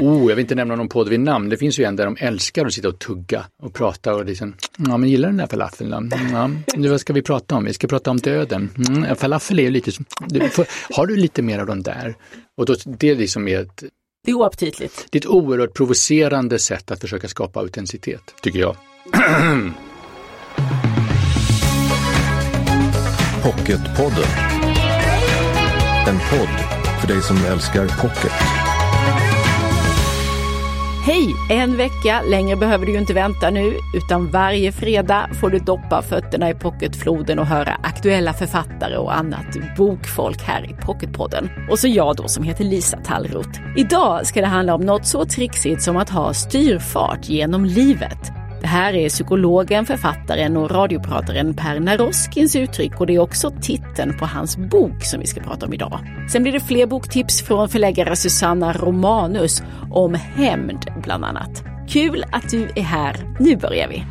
Oh, jag vill inte nämna någon podd vid namn. Det finns ju en där de älskar att sitta och tugga och prata och liksom, ja men gillar den där falafeln då? Ja, nu vad ska vi prata om? Vi ska prata om döden. Mm, falafel är ju lite, du, får, har du lite mer av den där? Och då, det är liksom ett det är oaptitligt. Det är ett oerhört provocerande sätt att försöka skapa autenticitet, tycker jag. Pocketpodden. En podd för dig som älskar pocket. Hej! En vecka längre behöver du ju inte vänta nu, utan varje fredag får du doppa fötterna i pocketfloden och höra aktuella författare och annat bokfolk här i Pocketpodden. Och så jag då som heter Lisa Tallroth. Idag ska det handla om något så trixigt som att ha styrfart genom livet. Det här är psykologen, författaren och radioprataren Per Naroskins uttryck och det är också titeln på hans bok som vi ska prata om idag. Sen blir det fler boktips från förläggare Susanna Romanus om hämnd bland annat. Kul att du är här. Nu börjar vi!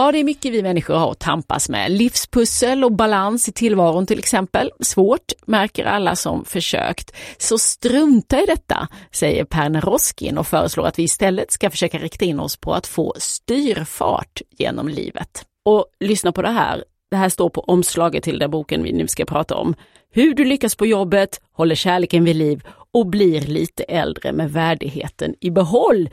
Ja, det är mycket vi människor har att tampas med. Livspussel och balans i tillvaron till exempel. Svårt, märker alla som försökt. Så strunta i detta, säger Per Roskin och föreslår att vi istället ska försöka rikta in oss på att få styrfart genom livet. Och lyssna på det här. Det här står på omslaget till den boken vi nu ska prata om. Hur du lyckas på jobbet, håller kärleken vid liv och blir lite äldre med värdigheten i behåll.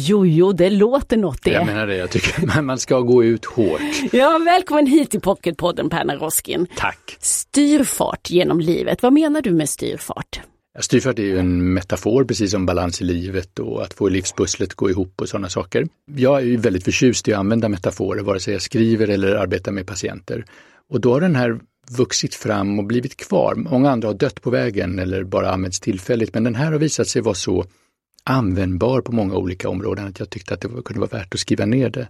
Jo, jo, det låter något det. Jag menar det, jag tycker man ska gå ut hårt. Ja, välkommen hit till Pocketpodden Perna Roskin. Tack. Styrfart genom livet, vad menar du med styrfart? Styrfart är ju en metafor, precis som balans i livet och att få livspusslet gå ihop och sådana saker. Jag är ju väldigt förtjust i att använda metaforer, vare sig jag skriver eller arbetar med patienter. Och då har den här vuxit fram och blivit kvar. Många andra har dött på vägen eller bara använts tillfälligt, men den här har visat sig vara så användbar på många olika områden att jag tyckte att det kunde vara värt att skriva ner det.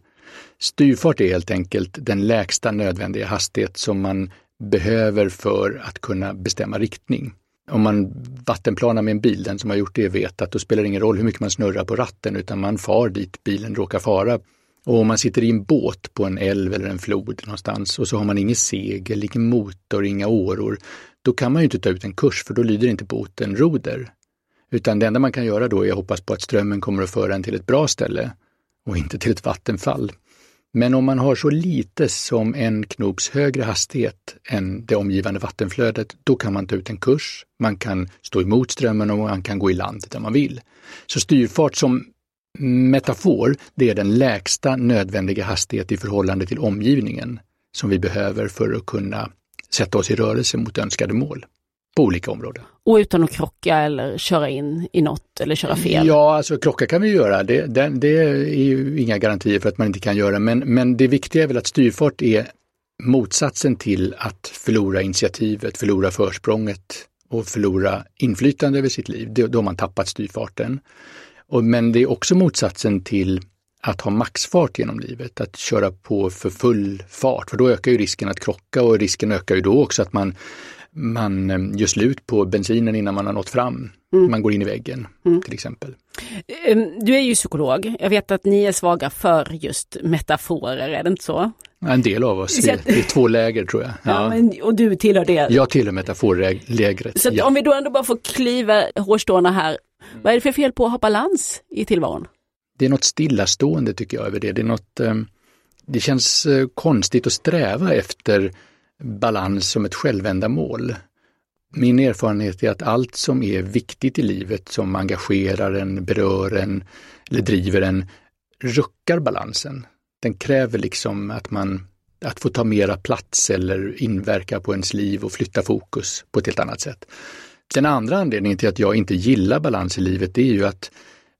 Styrfart är helt enkelt den lägsta nödvändiga hastighet som man behöver för att kunna bestämma riktning. Om man vattenplanar med en bil, den som har gjort det vet att då spelar det ingen roll hur mycket man snurrar på ratten utan man far dit bilen råkar fara. Och om man sitter i en båt på en älv eller en flod någonstans och så har man ingen segel, ingen motor, inga åror, då kan man ju inte ta ut en kurs för då lyder inte båten roder. Utan det enda man kan göra då är att hoppas på att strömmen kommer att föra en till ett bra ställe och inte till ett vattenfall. Men om man har så lite som en knops högre hastighet än det omgivande vattenflödet, då kan man ta ut en kurs, man kan stå emot strömmen och man kan gå i land där man vill. Så styrfart som metafor, det är den lägsta nödvändiga hastighet i förhållande till omgivningen som vi behöver för att kunna sätta oss i rörelse mot önskade mål på olika områden. Och utan att krocka eller köra in i något eller köra fel? Ja, alltså krocka kan vi göra. Det, det, det är ju inga garantier för att man inte kan göra, men, men det viktiga är väl att styrfart är motsatsen till att förlora initiativet, förlora försprånget och förlora inflytande över sitt liv. Då har man tappat styrfarten. Och, men det är också motsatsen till att ha maxfart genom livet, att köra på för full fart, för då ökar ju risken att krocka och risken ökar ju då också att man man eh, gör slut på bensinen innan man har nått fram. Mm. Man går in i väggen mm. till exempel. Ehm, du är ju psykolog. Jag vet att ni är svaga för just metaforer, är det inte så? En del av oss, det är två läger tror jag. Ja. ja men, och du tillhör det? Jag tillhör metaforlägret. Så ja. om vi då ändå bara får kliva hårstråna här, vad är det för fel på att ha balans i tillvaron? Det är något stillastående tycker jag över det. Det, är något, ehm, det känns eh, konstigt att sträva efter balans som ett självändamål. Min erfarenhet är att allt som är viktigt i livet, som engagerar en, berör en eller driver en, ruckar balansen. Den kräver liksom att man att få ta mera plats eller inverka på ens liv och flytta fokus på ett helt annat sätt. Den andra anledningen till att jag inte gillar balans i livet det är ju att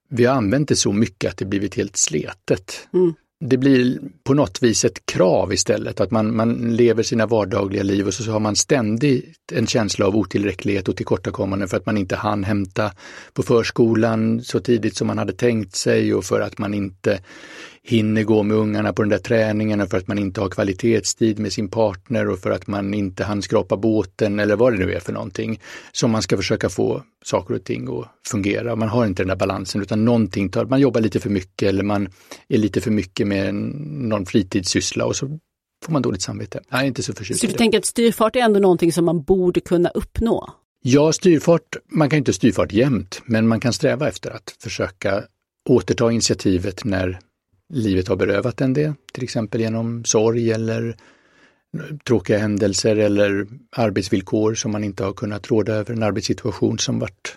vi har använt det så mycket att det blivit helt sletet. Mm det blir på något vis ett krav istället, att man, man lever sina vardagliga liv och så har man ständigt en känsla av otillräcklighet och tillkortakommande för att man inte hann hämta på förskolan så tidigt som man hade tänkt sig och för att man inte hinner gå med ungarna på den där träningen och för att man inte har kvalitetstid med sin partner och för att man inte hann skrapa båten eller vad det nu är för någonting som man ska försöka få saker och ting att fungera. Man har inte den där balansen utan någonting tar, man jobbar lite för mycket eller man är lite för mycket med någon fritidssyssla och så får man dåligt samvete. Jag är inte så förtjust Så du tänker att styrfart är ändå någonting som man borde kunna uppnå? Ja, styrfart, man kan inte styrfart jämt, men man kan sträva efter att försöka återta initiativet när livet har berövat en det, till exempel genom sorg eller tråkiga händelser eller arbetsvillkor som man inte har kunnat råda över, en arbetssituation som varit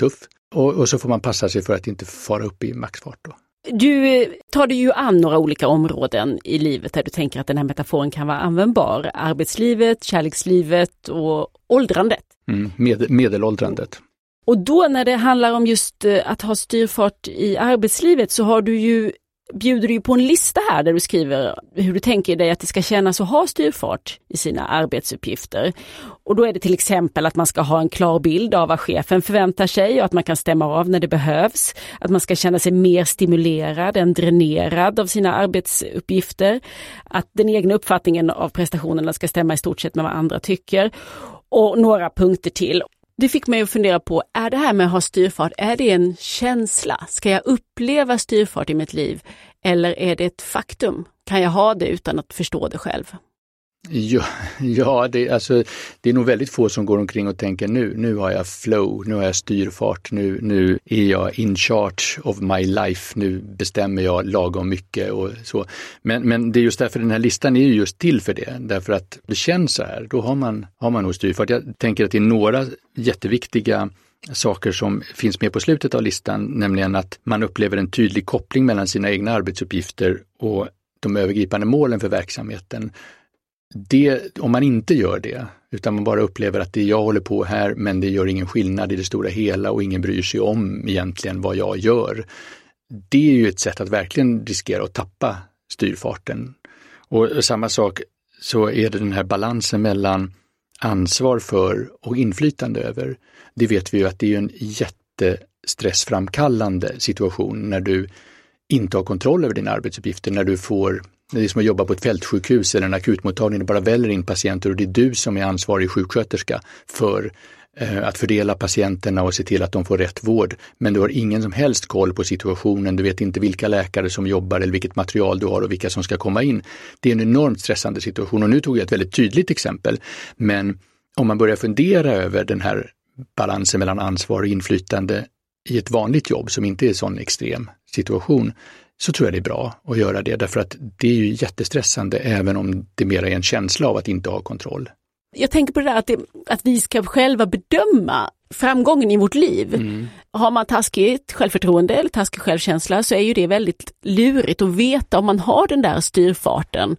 tuff. Och, och så får man passa sig för att inte fara upp i maxfart. Då. Du eh, tar dig ju an några olika områden i livet där du tänker att den här metaforen kan vara användbar. Arbetslivet, kärlekslivet och åldrandet. Mm, med, medelåldrandet. Och då när det handlar om just eh, att ha styrfart i arbetslivet så har du ju bjuder du på en lista här där du skriver hur du tänker dig att det ska kännas att ha styrfart i sina arbetsuppgifter. Och då är det till exempel att man ska ha en klar bild av vad chefen förväntar sig och att man kan stämma av när det behövs. Att man ska känna sig mer stimulerad än dränerad av sina arbetsuppgifter. Att den egna uppfattningen av prestationerna ska stämma i stort sett med vad andra tycker. Och några punkter till. Det fick mig att fundera på, är det här med att ha styrfart, är det en känsla? Ska jag uppleva styrfart i mitt liv? Eller är det ett faktum? Kan jag ha det utan att förstå det själv? Ja, ja det, alltså, det är nog väldigt få som går omkring och tänker nu, nu har jag flow, nu har jag styrfart, nu, nu är jag in charge of my life, nu bestämmer jag lagom mycket och så. Men, men det är just därför den här listan är just till för det, därför att det känns så här, då har man, har man nog styrfart. Jag tänker att det är några jätteviktiga saker som finns med på slutet av listan, nämligen att man upplever en tydlig koppling mellan sina egna arbetsuppgifter och de övergripande målen för verksamheten det, om man inte gör det, utan man bara upplever att det jag håller på här, men det gör ingen skillnad i det stora hela och ingen bryr sig om egentligen vad jag gör. Det är ju ett sätt att verkligen riskera att tappa styrfarten. Och samma sak så är det den här balansen mellan ansvar för och inflytande över. Det vet vi ju att det är en jättestressframkallande situation när du inte har kontroll över dina arbetsuppgifter, när du får det är som att jobba på ett fältsjukhus eller en akutmottagning, det bara väller in patienter och det är du som är ansvarig sjuksköterska för eh, att fördela patienterna och se till att de får rätt vård. Men du har ingen som helst koll på situationen, du vet inte vilka läkare som jobbar eller vilket material du har och vilka som ska komma in. Det är en enormt stressande situation och nu tog jag ett väldigt tydligt exempel. Men om man börjar fundera över den här balansen mellan ansvar och inflytande i ett vanligt jobb som inte är en sån extrem situation, så tror jag det är bra att göra det därför att det är ju jättestressande även om det mera är en känsla av att inte ha kontroll. Jag tänker på det där att, det, att vi ska själva bedöma framgången i vårt liv. Mm. Har man taskigt självförtroende eller taskig självkänsla så är ju det väldigt lurigt att veta om man har den där styrfarten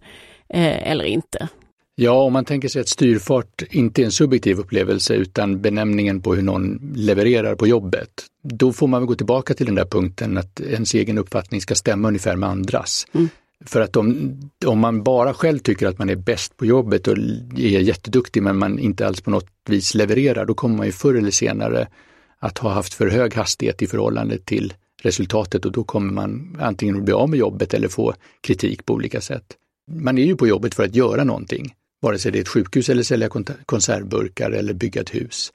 eh, eller inte. Ja, om man tänker sig att styrfart inte är en subjektiv upplevelse utan benämningen på hur någon levererar på jobbet, då får man gå tillbaka till den där punkten att ens egen uppfattning ska stämma ungefär med andras. Mm. För att om, om man bara själv tycker att man är bäst på jobbet och är jätteduktig men man inte alls på något vis levererar, då kommer man ju förr eller senare att ha haft för hög hastighet i förhållande till resultatet och då kommer man antingen att bli av med jobbet eller få kritik på olika sätt. Man är ju på jobbet för att göra någonting vare sig det är ett sjukhus eller sälja konservburkar eller bygga ett hus.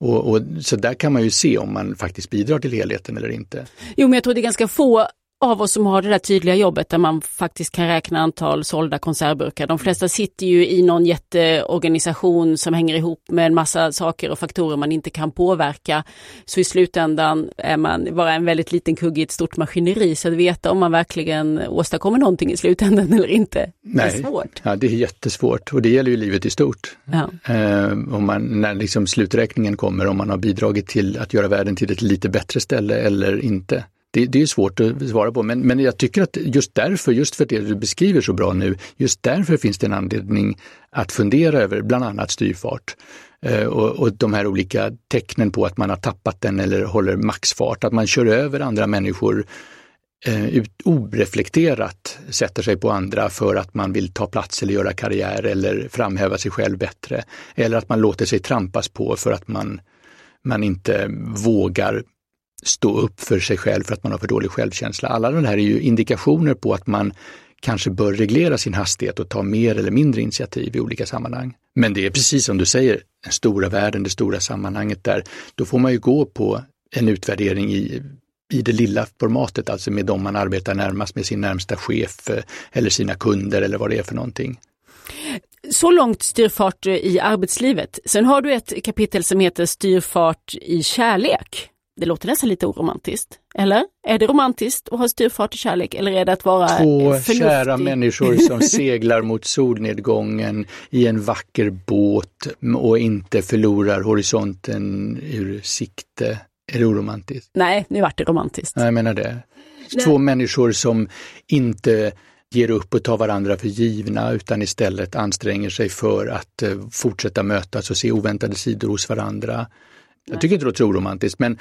Och, och, så där kan man ju se om man faktiskt bidrar till helheten eller inte. Jo, men jag tror det är ganska få av oss som har det där tydliga jobbet där man faktiskt kan räkna antal sålda konservburkar. De flesta sitter ju i någon jätteorganisation som hänger ihop med en massa saker och faktorer man inte kan påverka. Så i slutändan är man bara en väldigt liten kugge i ett stort maskineri så att veta om man verkligen åstadkommer någonting i slutändan eller inte. Nej. Det är svårt. Ja, det är jättesvårt och det gäller ju livet i stort. Ja. Eh, om man, när liksom sluträkningen kommer, om man har bidragit till att göra världen till ett lite bättre ställe eller inte. Det, det, är svårt att svara på, men, men jag tycker att just därför, just för det du beskriver så bra nu, just därför finns det en anledning att fundera över bland annat styrfart. Eh, och, och de här olika tecknen på att man har tappat den eller håller maxfart, att man kör över andra människor eh, ut, oreflekterat sätter sig på andra för att man vill ta plats eller göra karriär eller framhäva sig själv bättre. Eller att man låter sig trampas på för att man, man inte vågar stå upp för sig själv för att man har för dålig självkänsla. Alla de här är ju indikationer på att man kanske bör reglera sin hastighet och ta mer eller mindre initiativ i olika sammanhang. Men det är precis som du säger, den stora världen, det stora sammanhanget där, då får man ju gå på en utvärdering i, i det lilla formatet, alltså med dem man arbetar närmast, med sin närmsta chef eh, eller sina kunder eller vad det är för någonting. Så långt styrfart eh, i arbetslivet. Sen har du ett kapitel som heter Styrfart i kärlek. Det låter nästan lite oromantiskt. Eller? Är det romantiskt att ha styrfart i kärlek eller är det att vara Två förnuftig? kära människor som seglar mot solnedgången i en vacker båt och inte förlorar horisonten ur sikte. Är det oromantiskt? Nej, nu vart det romantiskt. Nej, jag menar det. Två människor som inte ger upp och tar varandra för givna utan istället anstränger sig för att eh, fortsätta mötas och se oväntade sidor hos varandra. Jag tycker inte det låter oromantiskt men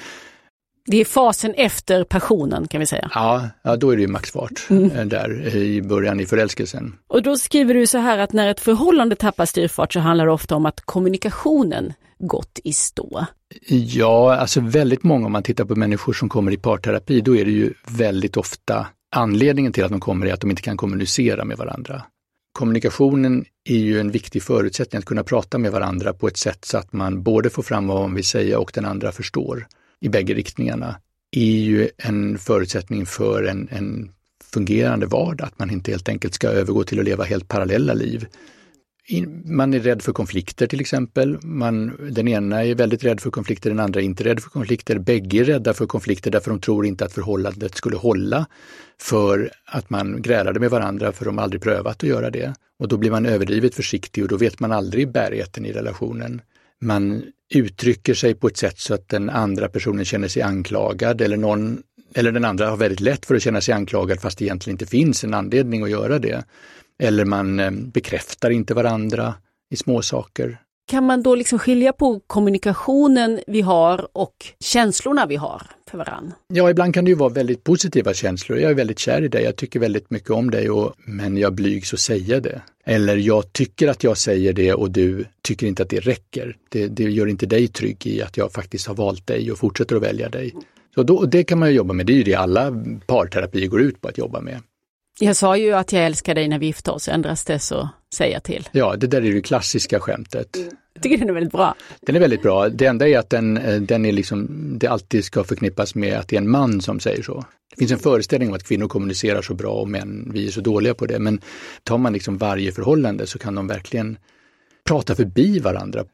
Det är fasen efter passionen kan vi säga. ja, ja då är det ju maxfart eh, där eh, i början i förälskelsen. Och då skriver du så här att när ett förhållande tappar styrfart så handlar det ofta om att kommunikationen gått i stå. Ja, alltså väldigt många om man tittar på människor som kommer i parterapi, då är det ju väldigt ofta anledningen till att de kommer är att de inte kan kommunicera med varandra. Kommunikationen är ju en viktig förutsättning att kunna prata med varandra på ett sätt så att man både får fram vad man vill säga och den andra förstår i bägge riktningarna. är ju en förutsättning för en, en fungerande vardag, att man inte helt enkelt ska övergå till att leva helt parallella liv. Man är rädd för konflikter till exempel. Man, den ena är väldigt rädd för konflikter, den andra är inte rädd för konflikter. Bägge är rädda för konflikter därför de tror inte att förhållandet skulle hålla för att man grälade med varandra för de har aldrig prövat att göra det. Och då blir man överdrivet försiktig och då vet man aldrig bärigheten i relationen. Man uttrycker sig på ett sätt så att den andra personen känner sig anklagad eller någon eller den andra har väldigt lätt för att känna sig anklagad fast det egentligen inte finns en anledning att göra det. Eller man eh, bekräftar inte varandra i små saker. Kan man då liksom skilja på kommunikationen vi har och känslorna vi har för varann? Ja, ibland kan det ju vara väldigt positiva känslor. Jag är väldigt kär i dig, jag tycker väldigt mycket om dig, och, men jag blygs att säga det. Eller jag tycker att jag säger det och du tycker inte att det räcker. Det, det gör inte dig trygg i att jag faktiskt har valt dig och fortsätter att välja dig. Så då, det kan man jobba med, det är ju det alla parterapier går ut på att jobba med. Jag sa ju att jag älskar dig när vi gifte oss, ändras det så säger jag till. Ja, det där är det klassiska skämtet. Jag tycker den är väldigt bra. Den är väldigt bra. Det enda är att den, eh, den är liksom, det alltid ska förknippas med att det är en man som säger så. Det finns en föreställning om att kvinnor kommunicerar så bra och män, vi är så dåliga på det. Men tar man liksom varje förhållande så kan de verkligen prata förbi varandra.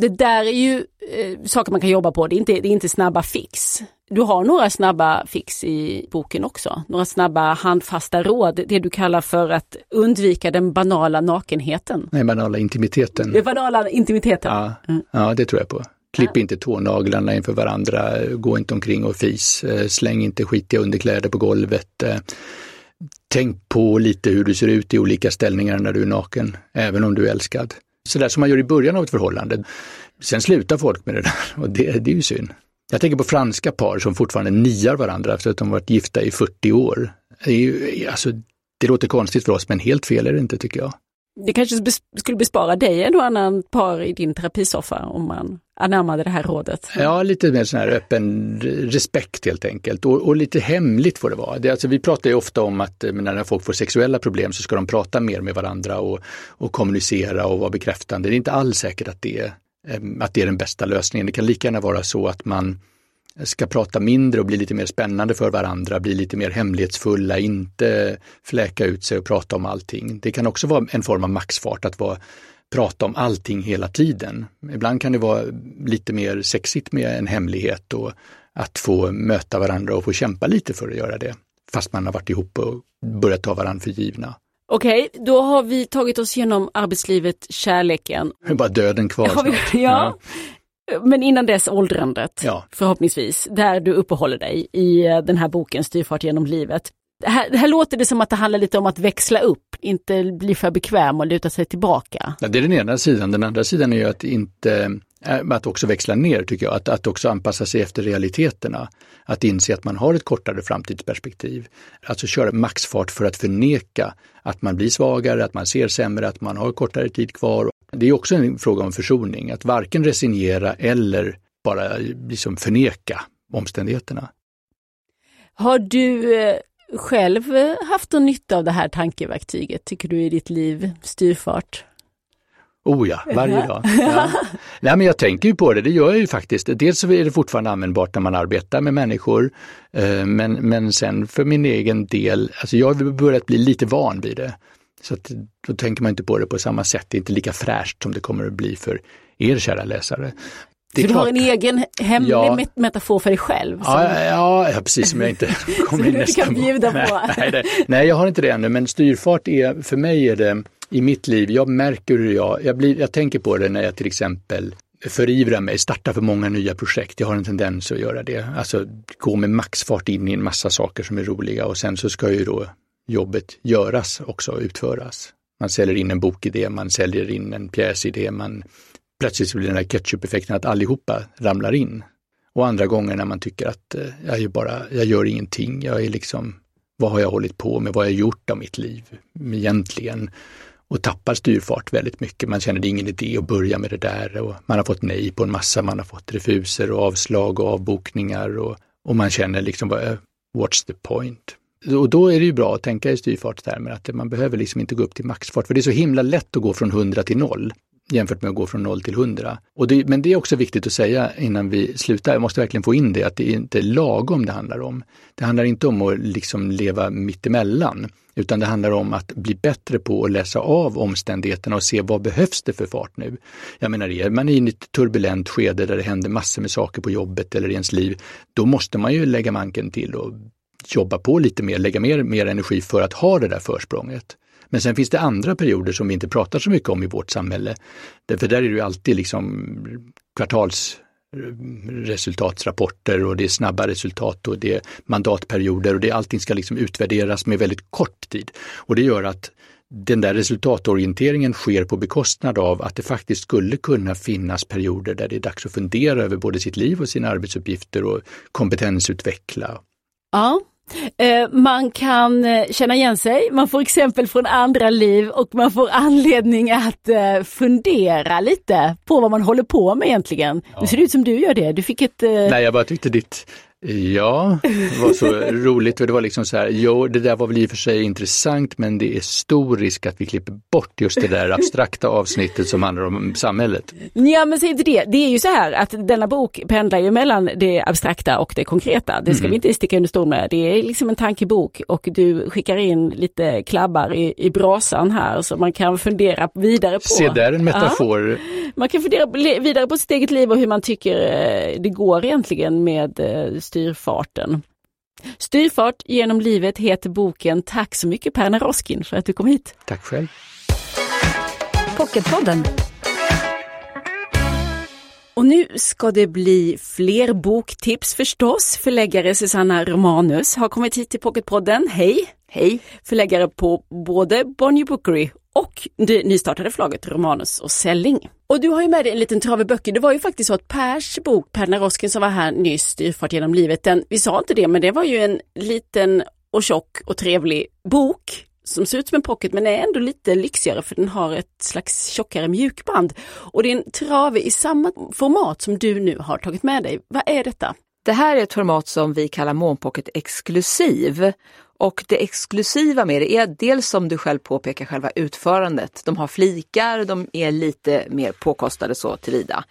Det där är ju eh, saker man kan jobba på, det är, inte, det är inte snabba fix. Du har några snabba fix i boken också, några snabba handfasta råd, det du kallar för att undvika den banala nakenheten. Nej, banala intimiteten. Den banala intimiteten. Ja, Mm. ja, det tror jag på. Klipp inte tånaglarna inför varandra, gå inte omkring och fis, eh, släng inte skitiga underkläder på golvet. eh, Tänk på lite hur du ser ut i olika ställningar när du är naken, även om du är älskad. Sådär som man gör i början av ett förhållande. Sen slutar folk med det där och det, det är ju synd. Jag tänker på franska par som fortfarande niar varandra efter att de varit gifta i 40 år. Det, är ju, alltså, det låter konstigt för oss, men helt fel är det inte tycker jag. Det kanske skulle bespara dig en och annan par i din terapisoffa om man anammade det här rådet. Ja, lite mer sån här öppen respekt helt enkelt och, och lite hemligt får det vara. Det, alltså, vi pratar ju ofta om att eh, när folk får sexuella problem så ska de prata mer med varandra och, och kommunicera och vara bekräftande. Det är inte alls säkert att det, är, Ehm, att det är den bästa lösningen. Det kan lika gärna vara så att man ska prata mindre och bli lite mer spännande för varandra, bli lite mer hemlighetsfulla, inte fläka ut sig och prata om allting. Det kan också vara en form av maxfart att vara, prata om allting hela tiden. Ibland kan det vara lite mer sexigt med en hemlighet och att få möta varandra och få kämpa lite för att göra det. Fast man har varit ihop och börjat ta varandra för givna. Okej, då har vi tagit oss igenom arbetslivet, kärleken. Det är bara döden kvar Har vi, ja. Men innan dess åldrandet, Ja. förhoppningsvis, där du uppehåller dig i eh, den här boken Styrfart genom livet. Det här, det här låter det som att det handlar lite om att växla upp, inte bli för bekväm och luta sig tillbaka. Ja, det är den ena sidan. Den andra sidan är ju att inte Eh, att också växla ner tycker jag, att, att också anpassa sig efter realiteterna. Att inse att man har ett kortare framtidsperspektiv. Alltså köra maxfart för att förneka att man blir svagare, att man ser sämre, att man har kortare tid kvar. Det är också en fråga om försoning, att varken resignera eller bara liksom förneka omständigheterna. Har du eh, själv haft någon nytta av det här tankeverktyget, tycker du, i ditt liv, styrfart? Oh ja, varje dag. Ja. Nej, men jag tänker ju på det, det gör jag ju faktiskt. Dels så är det fortfarande användbart när man arbetar med människor, eh, men, men sen för min egen del, alltså jag har börjat bli lite van vid det. Så att, då tänker man inte på det på samma sätt. Det är inte lika fräscht som det kommer att bli för er kära läsare. Det för du har en egen hemlig ja. metafor för dig själv? Ja, ja, ja, precis som jag inte kommer in nästa på. Nej, nej, nej, jag har inte det ännu, men styrfart är, för mig är det i mitt liv, jag märker hur jag, jag, blir, jag tänker på det när jag till exempel förivrar mig, startar för många nya projekt. Jag har en tendens att göra det. Alltså gå med maxfart in i en massa saker som är roliga och sen så ska ju då jobbet göras också, utföras. Man säljer in en bokidé, man säljer in en pjäsidé, man plötsligt blir den här ketchup-effekten att allihopa ramlar in. Och andra gånger när man tycker att eh, jag, är bara, jag gör ingenting, jag är liksom, vad har jag hållit på med, vad har jag gjort av mitt liv egentligen? Och tappar styrfart väldigt mycket. Man känner det är ingen idé att börja med det där och man har fått nej på en massa, man har fått refuser och avslag och avbokningar och, och man känner liksom, eh, what's the point? Och då är det ju bra att tänka i styrfartstermer, att man behöver liksom inte gå upp till maxfart, för det är så himla lätt att gå från 100 till 0 jämfört med att gå från 0 till 100. Och det, men det är också viktigt att säga innan vi slutar, jag måste verkligen få in det, att det är inte lagom det handlar om. Det handlar inte om att liksom leva mittemellan, utan det handlar om att bli bättre på att läsa av omständigheterna och se vad behövs det för fart nu. Jag menar, är man i ett turbulent skede där det händer massor med saker på jobbet eller i ens liv, då måste man ju lägga manken till och jobba på lite mer, lägga mer, mer energi för att ha det där försprånget. Men sen finns det andra perioder som vi inte pratar så mycket om i vårt samhälle. För där är det ju alltid liksom resultatsrapporter och det är snabba resultat och det är mandatperioder och det, allting ska liksom utvärderas med väldigt kort tid. Och det gör att den där resultatorienteringen sker på bekostnad av att det faktiskt skulle kunna finnas perioder där det är dags att fundera över både sitt liv och sina arbetsuppgifter och kompetensutveckla. Ja, man kan eh, känna igen sig, man får exempel från andra liv och man får anledning att eh, fundera lite på vad man håller på med egentligen. Ja. Det ser ut som du gör det. Du fick ett... Nej, jag bara tyckte ditt Ja, det var så roligt det var liksom så här, jo det där var väl i och för sig intressant men det är stor risk att vi klipper bort just det där abstrakta avsnittet som handlar om samhället. Ja men säg inte det, det är ju så här att denna bok pendlar ju mellan det abstrakta och det konkreta. Det ska mm. vi inte sticka under stol med. Det är liksom en tankebok och du skickar in lite klabbar i, i brasan här så man kan fundera vidare på. Se där en metafor. Ja, man kan fundera vidare på sitt eget liv och hur man tycker eh, det går egentligen med styrfarten. Styrfart genom livet heter boken. Tack så mycket Per Naroskin för att du kom hit. Tack själv. Pocketpodden. Och nu ska det bli fler boktips förstås. Förläggare Susanna Romanus har kommit hit till Pocketpodden. Hej! Hej! Förläggare på både Bonnier Bookery och det nystartade förlaget Romanus och Selling. Och du har ju med dig en liten trave böcker. Det var ju faktiskt så att Pers bok, Per Naroskin som var här nyss, Styrfart genom livet, den, vi sa inte det, men det var ju en liten och tjock och trevlig bok som ser ut som en pocket men är ändå lite lyxigare för den har ett slags tjockare mjukband. Och det är en trave i samma format som du nu har tagit med dig. Vad är detta? Det här är ett format som vi kallar Månpocket Exklusiv och det exklusiva med det är dels som du själv påpekar själva utförandet. De har flikar, de är lite mer påkostade så tillvida.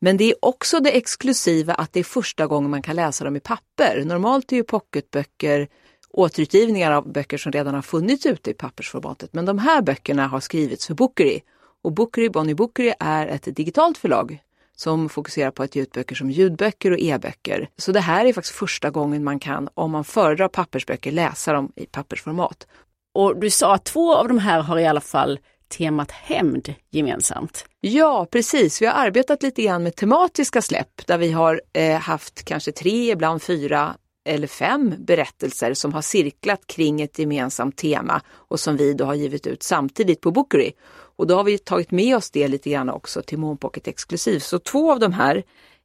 Men det är också det exklusiva att det är första gången man kan läsa dem i papper. Normalt är ju pocketböcker återutgivningar av böcker som redan har funnits ute i pappersformatet. Men de här böckerna har skrivits för Bookery. Och Bookery, Bonnie Bookery är ett digitalt förlag som fokuserar på att ge ut böcker som ljudböcker och e-böcker. Så det här är faktiskt första gången man kan, om man föredrar pappersböcker, läsa dem i pappersformat. Och du sa att två av de här har i alla fall temat hämnd gemensamt. Ja, precis. Vi har arbetat lite grann med tematiska släpp där vi har eh, haft kanske tre, ibland fyra eller fem berättelser som har cirklat kring ett gemensamt tema och som vi då har givit ut samtidigt på Bookery. Och då har vi tagit med oss det lite grann också till Moonpocket Exklusiv. Så två av de här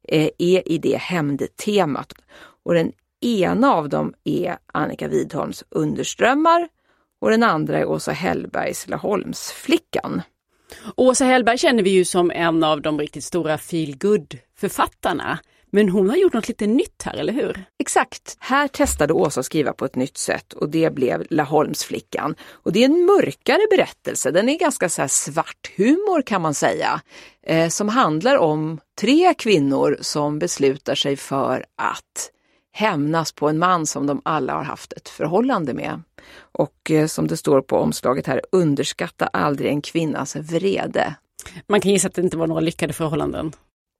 eh, är i det hämndtemat. Och den ena av dem är Annika Widholms Underströmmar och den andra är Åsa Hellbergs Laholmsflickan. Åsa Hellberg känner vi ju som en av de riktigt stora feelgood författarna. Men hon har gjort något lite nytt här, eller hur? Exakt. Här testade Åsa att skriva på ett nytt sätt och det blev Laholmsflickan. Och det är en mörkare berättelse. Den är ganska så svart humor kan man säga. Eh, som handlar om tre kvinnor som beslutar sig för att hämnas på en man som de alla har haft ett förhållande med. Och eh, som det står på omslaget här, underskatta aldrig en kvinnas vrede. Man kan gissa att det inte var några lyckade förhållanden.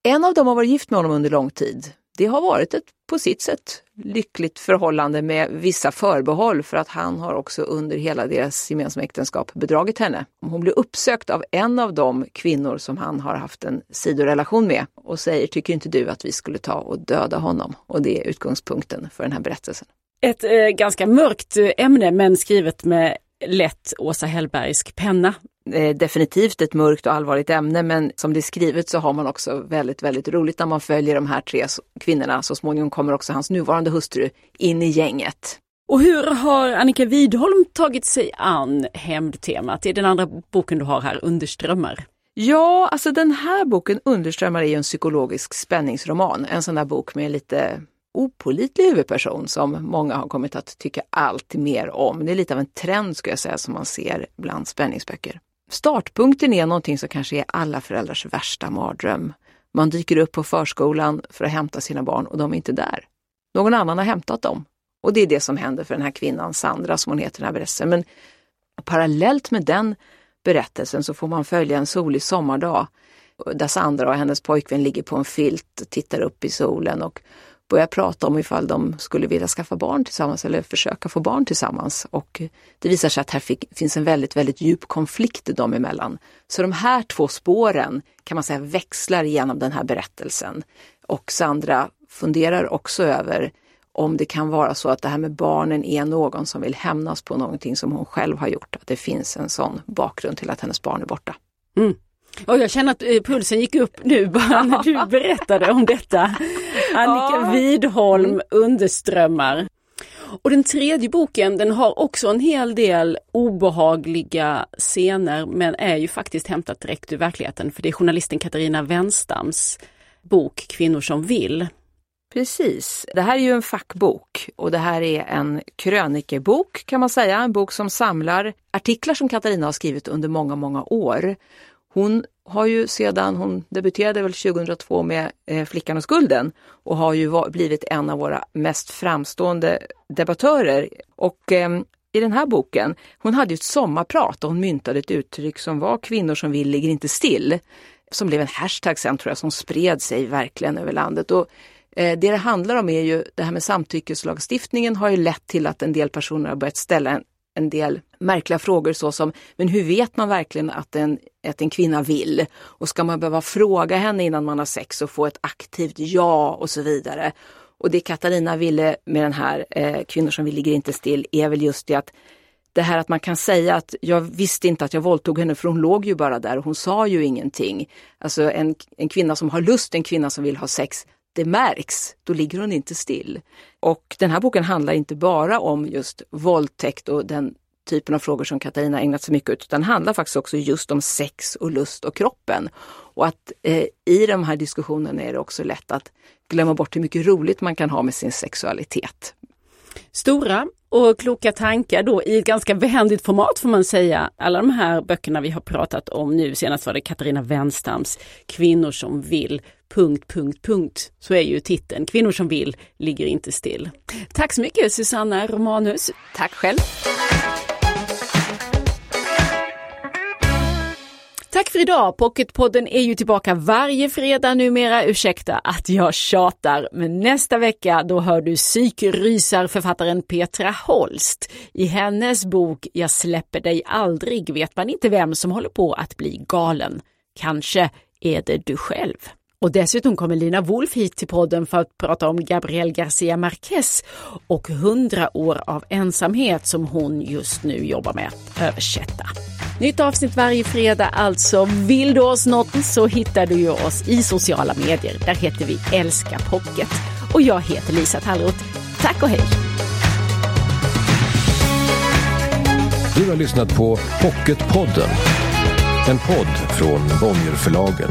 En av dem har varit gift med honom under lång tid. Det har varit ett på sitt sätt lyckligt förhållande med vissa förbehåll för att han har också under hela deras gemensamma äktenskap bedragit henne. Hon blir uppsökt av en av de kvinnor som han har haft en sidorelation med och säger, tycker inte du att vi skulle ta och döda honom? Och det är utgångspunkten för den här berättelsen. Ett eh, ganska mörkt eh, ämne men skrivet med lätt Åsa Hellbergsk penna. Eh, definitivt ett mörkt och allvarligt ämne men som det är skrivet så har man också väldigt, väldigt roligt när man följer de här tre kvinnorna. Så småningom kommer också hans nuvarande hustru in i gänget. Och hur har Annika Widholm tagit sig an hämndtemat? Det är den andra boken du har här, Underströmmar. Ja, alltså den här boken Underströmmar är ju en psykologisk spänningsroman. En sån där bok med lite opolitlig huvudperson som många har kommit att tycka allt mer om. Det är lite av en trend skulle jag säga som man ser bland spänningsböcker. Startpunkten är någonting som kanske är alla föräldrars värsta mardröm. Man dyker upp på förskolan för att hämta sina barn och de är inte där. Någon annan har hämtat dem. Och det är det som händer för den här kvinnan, Sandra som hon heter i den här berättelsen. Men parallellt med den berättelsen så får man följa en solig sommardag där Sandra och hennes pojkvän ligger på en filt och tittar upp i solen och börja prata om ifall de skulle vilja skaffa barn tillsammans eller försöka få barn tillsammans. Och det visar sig att här fick, finns en väldigt, väldigt djup konflikt dem emellan. Så de här två spåren kan man säga växlar genom den här berättelsen. Och Sandra funderar också över om det kan vara så att det här med barnen är någon som vill hämnas på någonting som hon själv har gjort. Att det finns en sån bakgrund till att hennes barn är borta. Mm. Och jag känner att eh, pulsen gick upp nu bara när du berättade om detta. Annika. Widholm, mm. Underströmmar. Och den tredje boken den har också en hel del obehagliga scener men är ju faktiskt hämtat direkt ur verkligheten för det är journalisten Katarina Wenstams bok Kvinnor som vill. Precis. Det här är ju en fackbok och det här är en krönikebok kan man säga. En bok som samlar artiklar som Katarina har skrivit under många, många år. Hon har ju sedan hon debuterade väl 2002 med eh, Flickan och skulden och har ju blivit en av våra mest framstående debattörer. Och eh, i den här boken, hon hade ju ett sommarprat och hon myntade ett uttryck som var kvinnor som vill ligger inte still. Som blev en hashtag sen tror jag som spred sig verkligen över landet. Och eh, det det handlar om är ju det här med samtyckeslagstiftningen har ju lett till att en del personer har börjat ställa en en del märkliga frågor såsom, men hur vet man verkligen att en, att en kvinna vill? Och ska man behöva fråga henne innan man har sex och få ett aktivt ja och så vidare. Och det Katarina ville med den här eh, Kvinnor som vill ligger inte still är väl just det att det här att man kan säga att jag visste inte att jag våldtog henne för hon låg ju bara där och hon sa ju ingenting. Alltså en, en kvinna som har lust, en kvinna som vill ha sex, det märks, då ligger hon inte still. Och den här boken handlar inte bara om just våldtäkt och den typen av frågor som Katarina ägnat sig mycket åt, utan handlar faktiskt också just om sex och lust och kroppen. Och att eh, i de här diskussionerna är det också lätt att glömma bort hur mycket roligt man kan ha med sin sexualitet. Stora och kloka tankar då i ett ganska behändigt format får man säga. Alla de här böckerna vi har pratat om nu, senast var det Katarina Wenstams Kvinnor som vill punkt, punkt, punkt, så är ju titeln. Kvinnor som vill ligger inte still. Tack så mycket Susanna Romanus. Tack själv. Tack för idag! Pocketpodden är ju tillbaka varje fredag numera. Ursäkta att jag tjatar, men nästa vecka då hör du psykrysarförfattaren Petra Holst. I hennes bok Jag släpper dig aldrig vet man inte vem som håller på att bli galen. Kanske är det du själv. Och dessutom kommer Lina Wolf hit till podden för att prata om Gabriel Garcia Marquez och hundra år av ensamhet som hon just nu jobbar med att översätta. Nytt avsnitt varje fredag alltså. Vill du oss något så hittar du ju oss i sociala medier. Där heter vi Älska Pocket. Och jag heter Lisa Tallroth. Tack och hej! Du har lyssnat på Pocketpodden. En podd från Bonnierförlagen.